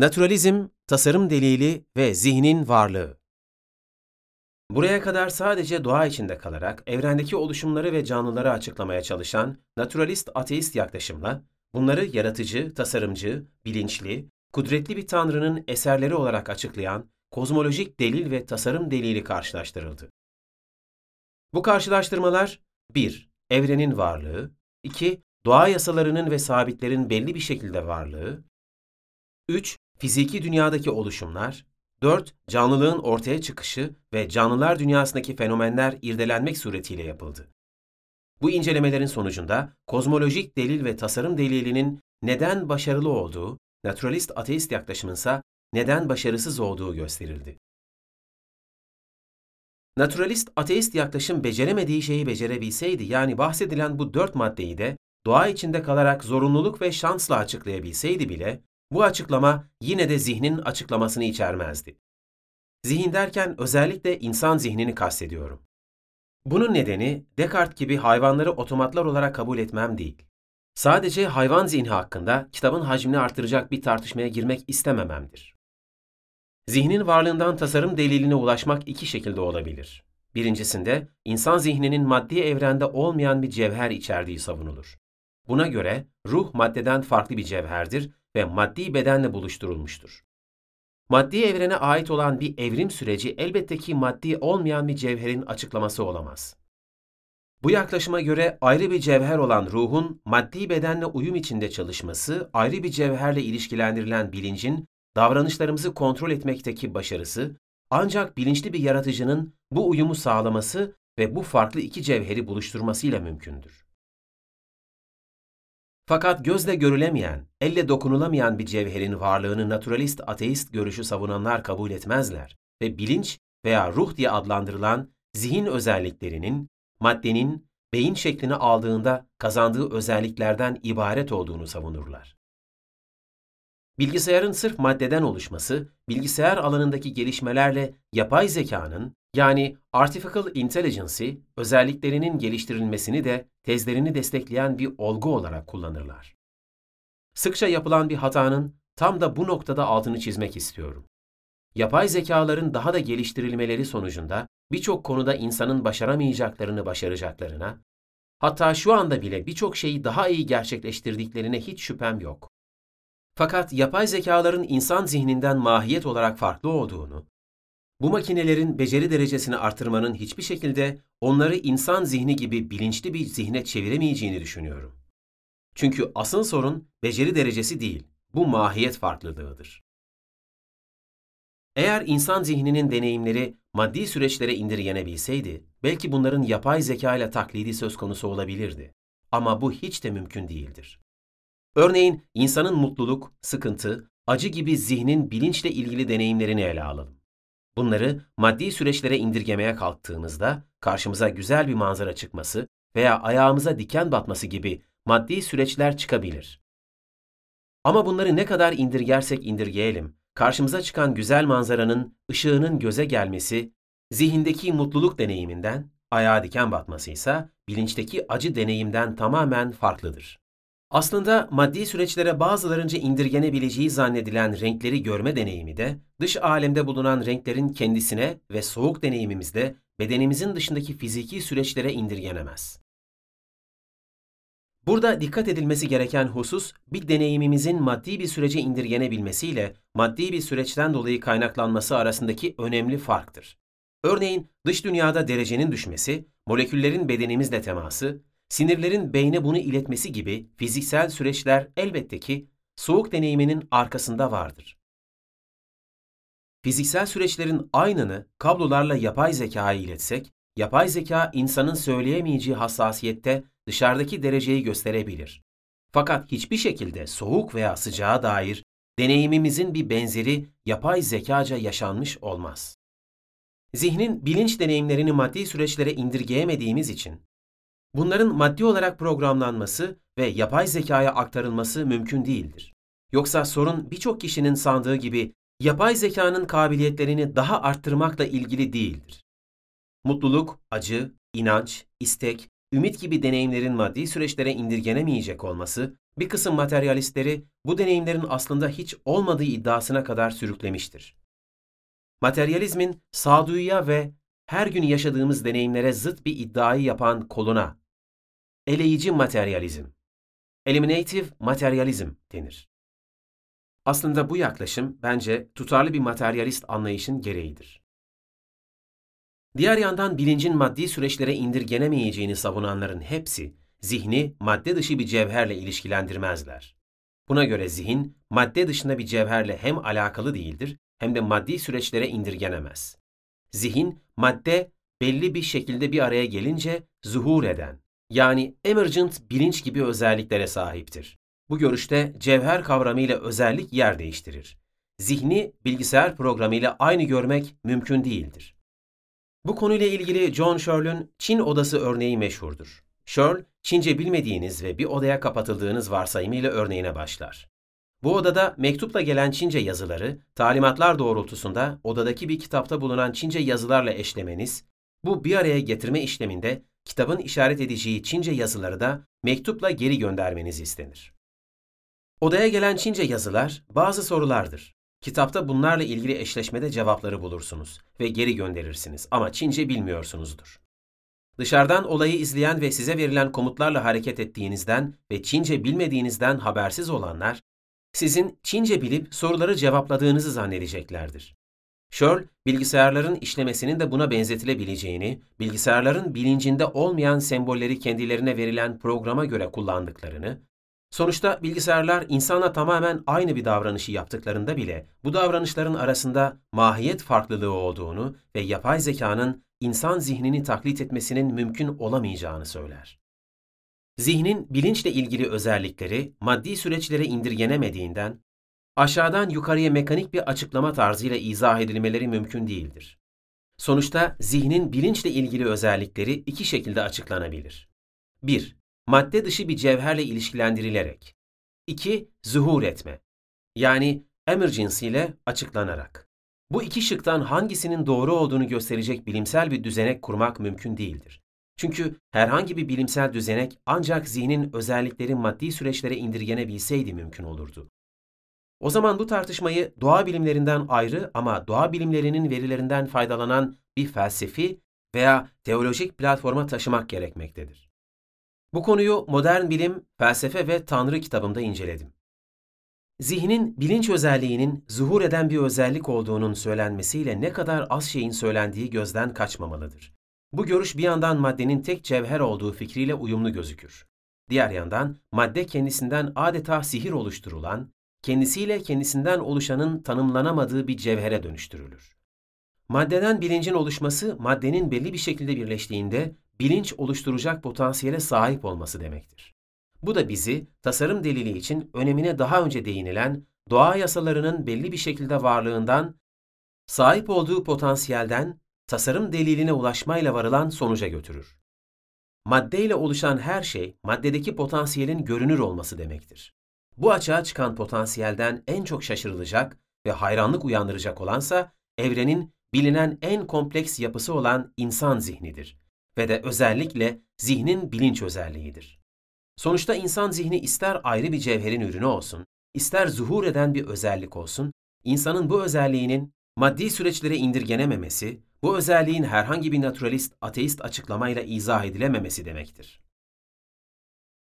Naturalizm, tasarım delili ve zihnin varlığı. Buraya kadar sadece doğa içinde kalarak evrendeki oluşumları ve canlıları açıklamaya çalışan naturalist ateist yaklaşımla bunları yaratıcı, tasarımcı, bilinçli, kudretli bir tanrının eserleri olarak açıklayan kozmolojik delil ve tasarım delili karşılaştırıldı. Bu karşılaştırmalar 1. Evrenin varlığı 2. Doğa yasalarının ve sabitlerin belli bir şekilde varlığı 3. Fiziki dünyadaki oluşumlar 4. Canlılığın ortaya çıkışı ve canlılar dünyasındaki fenomenler irdelenmek suretiyle yapıldı. Bu incelemelerin sonucunda kozmolojik delil ve tasarım delilinin neden başarılı olduğu, naturalist ateist yaklaşımınsa neden başarısız olduğu gösterildi. Naturalist ateist yaklaşım beceremediği şeyi becerebilseydi, yani bahsedilen bu dört maddeyi de doğa içinde kalarak zorunluluk ve şansla açıklayabilseydi bile, bu açıklama yine de zihnin açıklamasını içermezdi. Zihin derken özellikle insan zihnini kastediyorum. Bunun nedeni Descartes gibi hayvanları otomatlar olarak kabul etmem değil. Sadece hayvan zihni hakkında kitabın hacmini artıracak bir tartışmaya girmek istemememdir. Zihnin varlığından tasarım deliline ulaşmak iki şekilde olabilir. Birincisinde insan zihninin maddi evrende olmayan bir cevher içerdiği savunulur. Buna göre ruh maddeden farklı bir cevherdir ve maddi bedenle buluşturulmuştur. Maddi evrene ait olan bir evrim süreci elbette ki maddi olmayan bir cevherin açıklaması olamaz. Bu yaklaşıma göre ayrı bir cevher olan ruhun maddi bedenle uyum içinde çalışması, ayrı bir cevherle ilişkilendirilen bilincin davranışlarımızı kontrol etmekteki başarısı, ancak bilinçli bir yaratıcının bu uyumu sağlaması ve bu farklı iki cevheri buluşturmasıyla mümkündür. Fakat gözle görülemeyen, elle dokunulamayan bir cevherin varlığını naturalist ateist görüşü savunanlar kabul etmezler ve bilinç veya ruh diye adlandırılan zihin özelliklerinin, maddenin beyin şeklini aldığında kazandığı özelliklerden ibaret olduğunu savunurlar. Bilgisayarın sırf maddeden oluşması, bilgisayar alanındaki gelişmelerle yapay zekanın yani artificial intelligence özelliklerinin geliştirilmesini de tezlerini destekleyen bir olgu olarak kullanırlar. Sıkça yapılan bir hatanın tam da bu noktada altını çizmek istiyorum. Yapay zekaların daha da geliştirilmeleri sonucunda birçok konuda insanın başaramayacaklarını başaracaklarına, hatta şu anda bile birçok şeyi daha iyi gerçekleştirdiklerine hiç şüphem yok. Fakat yapay zekaların insan zihninden mahiyet olarak farklı olduğunu, bu makinelerin beceri derecesini artırmanın hiçbir şekilde onları insan zihni gibi bilinçli bir zihne çeviremeyeceğini düşünüyorum. Çünkü asıl sorun beceri derecesi değil, bu mahiyet farklılığıdır. Eğer insan zihninin deneyimleri maddi süreçlere indirgenebilseydi, belki bunların yapay zeka ile taklidi söz konusu olabilirdi. Ama bu hiç de mümkün değildir. Örneğin insanın mutluluk, sıkıntı, acı gibi zihnin bilinçle ilgili deneyimlerini ele alalım. Bunları maddi süreçlere indirgemeye kalktığımızda karşımıza güzel bir manzara çıkması veya ayağımıza diken batması gibi maddi süreçler çıkabilir. Ama bunları ne kadar indirgersek indirgeyelim, karşımıza çıkan güzel manzaranın ışığının göze gelmesi, zihindeki mutluluk deneyiminden, ayağa diken batması ise bilinçteki acı deneyimden tamamen farklıdır. Aslında maddi süreçlere bazılarınca indirgenebileceği zannedilen renkleri görme deneyimi de dış alemde bulunan renklerin kendisine ve soğuk deneyimimizde bedenimizin dışındaki fiziki süreçlere indirgenemez. Burada dikkat edilmesi gereken husus bir deneyimimizin maddi bir sürece indirgenebilmesiyle maddi bir süreçten dolayı kaynaklanması arasındaki önemli farktır. Örneğin dış dünyada derecenin düşmesi, moleküllerin bedenimizle teması, Sinirlerin beyne bunu iletmesi gibi fiziksel süreçler elbette ki soğuk deneyiminin arkasında vardır. Fiziksel süreçlerin aynını kablolarla yapay zekaya iletsek, yapay zeka insanın söyleyemeyeceği hassasiyette dışarıdaki dereceyi gösterebilir. Fakat hiçbir şekilde soğuk veya sıcağa dair deneyimimizin bir benzeri yapay zekaca yaşanmış olmaz. Zihnin bilinç deneyimlerini maddi süreçlere indirgeyemediğimiz için Bunların maddi olarak programlanması ve yapay zekaya aktarılması mümkün değildir. Yoksa sorun birçok kişinin sandığı gibi yapay zekanın kabiliyetlerini daha arttırmakla ilgili değildir. Mutluluk, acı, inanç, istek, ümit gibi deneyimlerin maddi süreçlere indirgenemeyecek olması Bir kısım materyalistleri bu deneyimlerin aslında hiç olmadığı iddiasına kadar sürüklemiştir. Materyalizmin sağduyuya ve her gün yaşadığımız deneyimlere zıt bir iddiayı yapan koluna eleyici materyalizm, eliminative materyalizm denir. Aslında bu yaklaşım bence tutarlı bir materyalist anlayışın gereğidir. Diğer yandan bilincin maddi süreçlere indirgenemeyeceğini savunanların hepsi zihni madde dışı bir cevherle ilişkilendirmezler. Buna göre zihin madde dışında bir cevherle hem alakalı değildir hem de maddi süreçlere indirgenemez. Zihin madde belli bir şekilde bir araya gelince zuhur eden yani emergent bilinç gibi özelliklere sahiptir. Bu görüşte cevher kavramıyla özellik yer değiştirir. Zihni bilgisayar programıyla aynı görmek mümkün değildir. Bu konuyla ilgili John Searle'ün Çin odası örneği meşhurdur. Searle, Çince bilmediğiniz ve bir odaya kapatıldığınız varsayımıyla örneğine başlar. Bu odada mektupla gelen Çince yazıları, talimatlar doğrultusunda odadaki bir kitapta bulunan Çince yazılarla eşlemeniz, bu bir araya getirme işleminde kitabın işaret edeceği Çince yazıları da mektupla geri göndermeniz istenir. Odaya gelen Çince yazılar bazı sorulardır. Kitapta bunlarla ilgili eşleşmede cevapları bulursunuz ve geri gönderirsiniz ama Çince bilmiyorsunuzdur. Dışarıdan olayı izleyen ve size verilen komutlarla hareket ettiğinizden ve Çince bilmediğinizden habersiz olanlar, sizin Çince bilip soruları cevapladığınızı zannedeceklerdir. Searle, bilgisayarların işlemesinin de buna benzetilebileceğini, bilgisayarların bilincinde olmayan sembolleri kendilerine verilen programa göre kullandıklarını, sonuçta bilgisayarlar insana tamamen aynı bir davranışı yaptıklarında bile bu davranışların arasında mahiyet farklılığı olduğunu ve yapay zekanın insan zihnini taklit etmesinin mümkün olamayacağını söyler. Zihnin bilinçle ilgili özellikleri maddi süreçlere indirgenemediğinden aşağıdan yukarıya mekanik bir açıklama tarzıyla izah edilmeleri mümkün değildir. Sonuçta zihnin bilinçle ilgili özellikleri iki şekilde açıklanabilir. 1. Madde dışı bir cevherle ilişkilendirilerek. 2. Zuhur etme. Yani emergency ile açıklanarak. Bu iki şıktan hangisinin doğru olduğunu gösterecek bilimsel bir düzenek kurmak mümkün değildir. Çünkü herhangi bir bilimsel düzenek ancak zihnin özellikleri maddi süreçlere indirgenebilseydi mümkün olurdu. O zaman bu tartışmayı doğa bilimlerinden ayrı ama doğa bilimlerinin verilerinden faydalanan bir felsefi veya teolojik platforma taşımak gerekmektedir. Bu konuyu Modern Bilim, Felsefe ve Tanrı kitabımda inceledim. Zihnin bilinç özelliğinin zuhur eden bir özellik olduğunun söylenmesiyle ne kadar az şeyin söylendiği gözden kaçmamalıdır. Bu görüş bir yandan maddenin tek cevher olduğu fikriyle uyumlu gözükür. Diğer yandan madde kendisinden adeta sihir oluşturulan, kendisiyle kendisinden oluşanın tanımlanamadığı bir cevhere dönüştürülür. Maddeden bilincin oluşması, maddenin belli bir şekilde birleştiğinde bilinç oluşturacak potansiyele sahip olması demektir. Bu da bizi tasarım delili için önemine daha önce değinilen doğa yasalarının belli bir şekilde varlığından, sahip olduğu potansiyelden tasarım deliline ulaşmayla varılan sonuca götürür. Maddeyle oluşan her şey maddedeki potansiyelin görünür olması demektir. Bu açığa çıkan potansiyelden en çok şaşırılacak ve hayranlık uyandıracak olansa evrenin bilinen en kompleks yapısı olan insan zihnidir ve de özellikle zihnin bilinç özelliğidir. Sonuçta insan zihni ister ayrı bir cevherin ürünü olsun, ister zuhur eden bir özellik olsun, insanın bu özelliğinin maddi süreçlere indirgenememesi, bu özelliğin herhangi bir naturalist, ateist açıklamayla izah edilememesi demektir.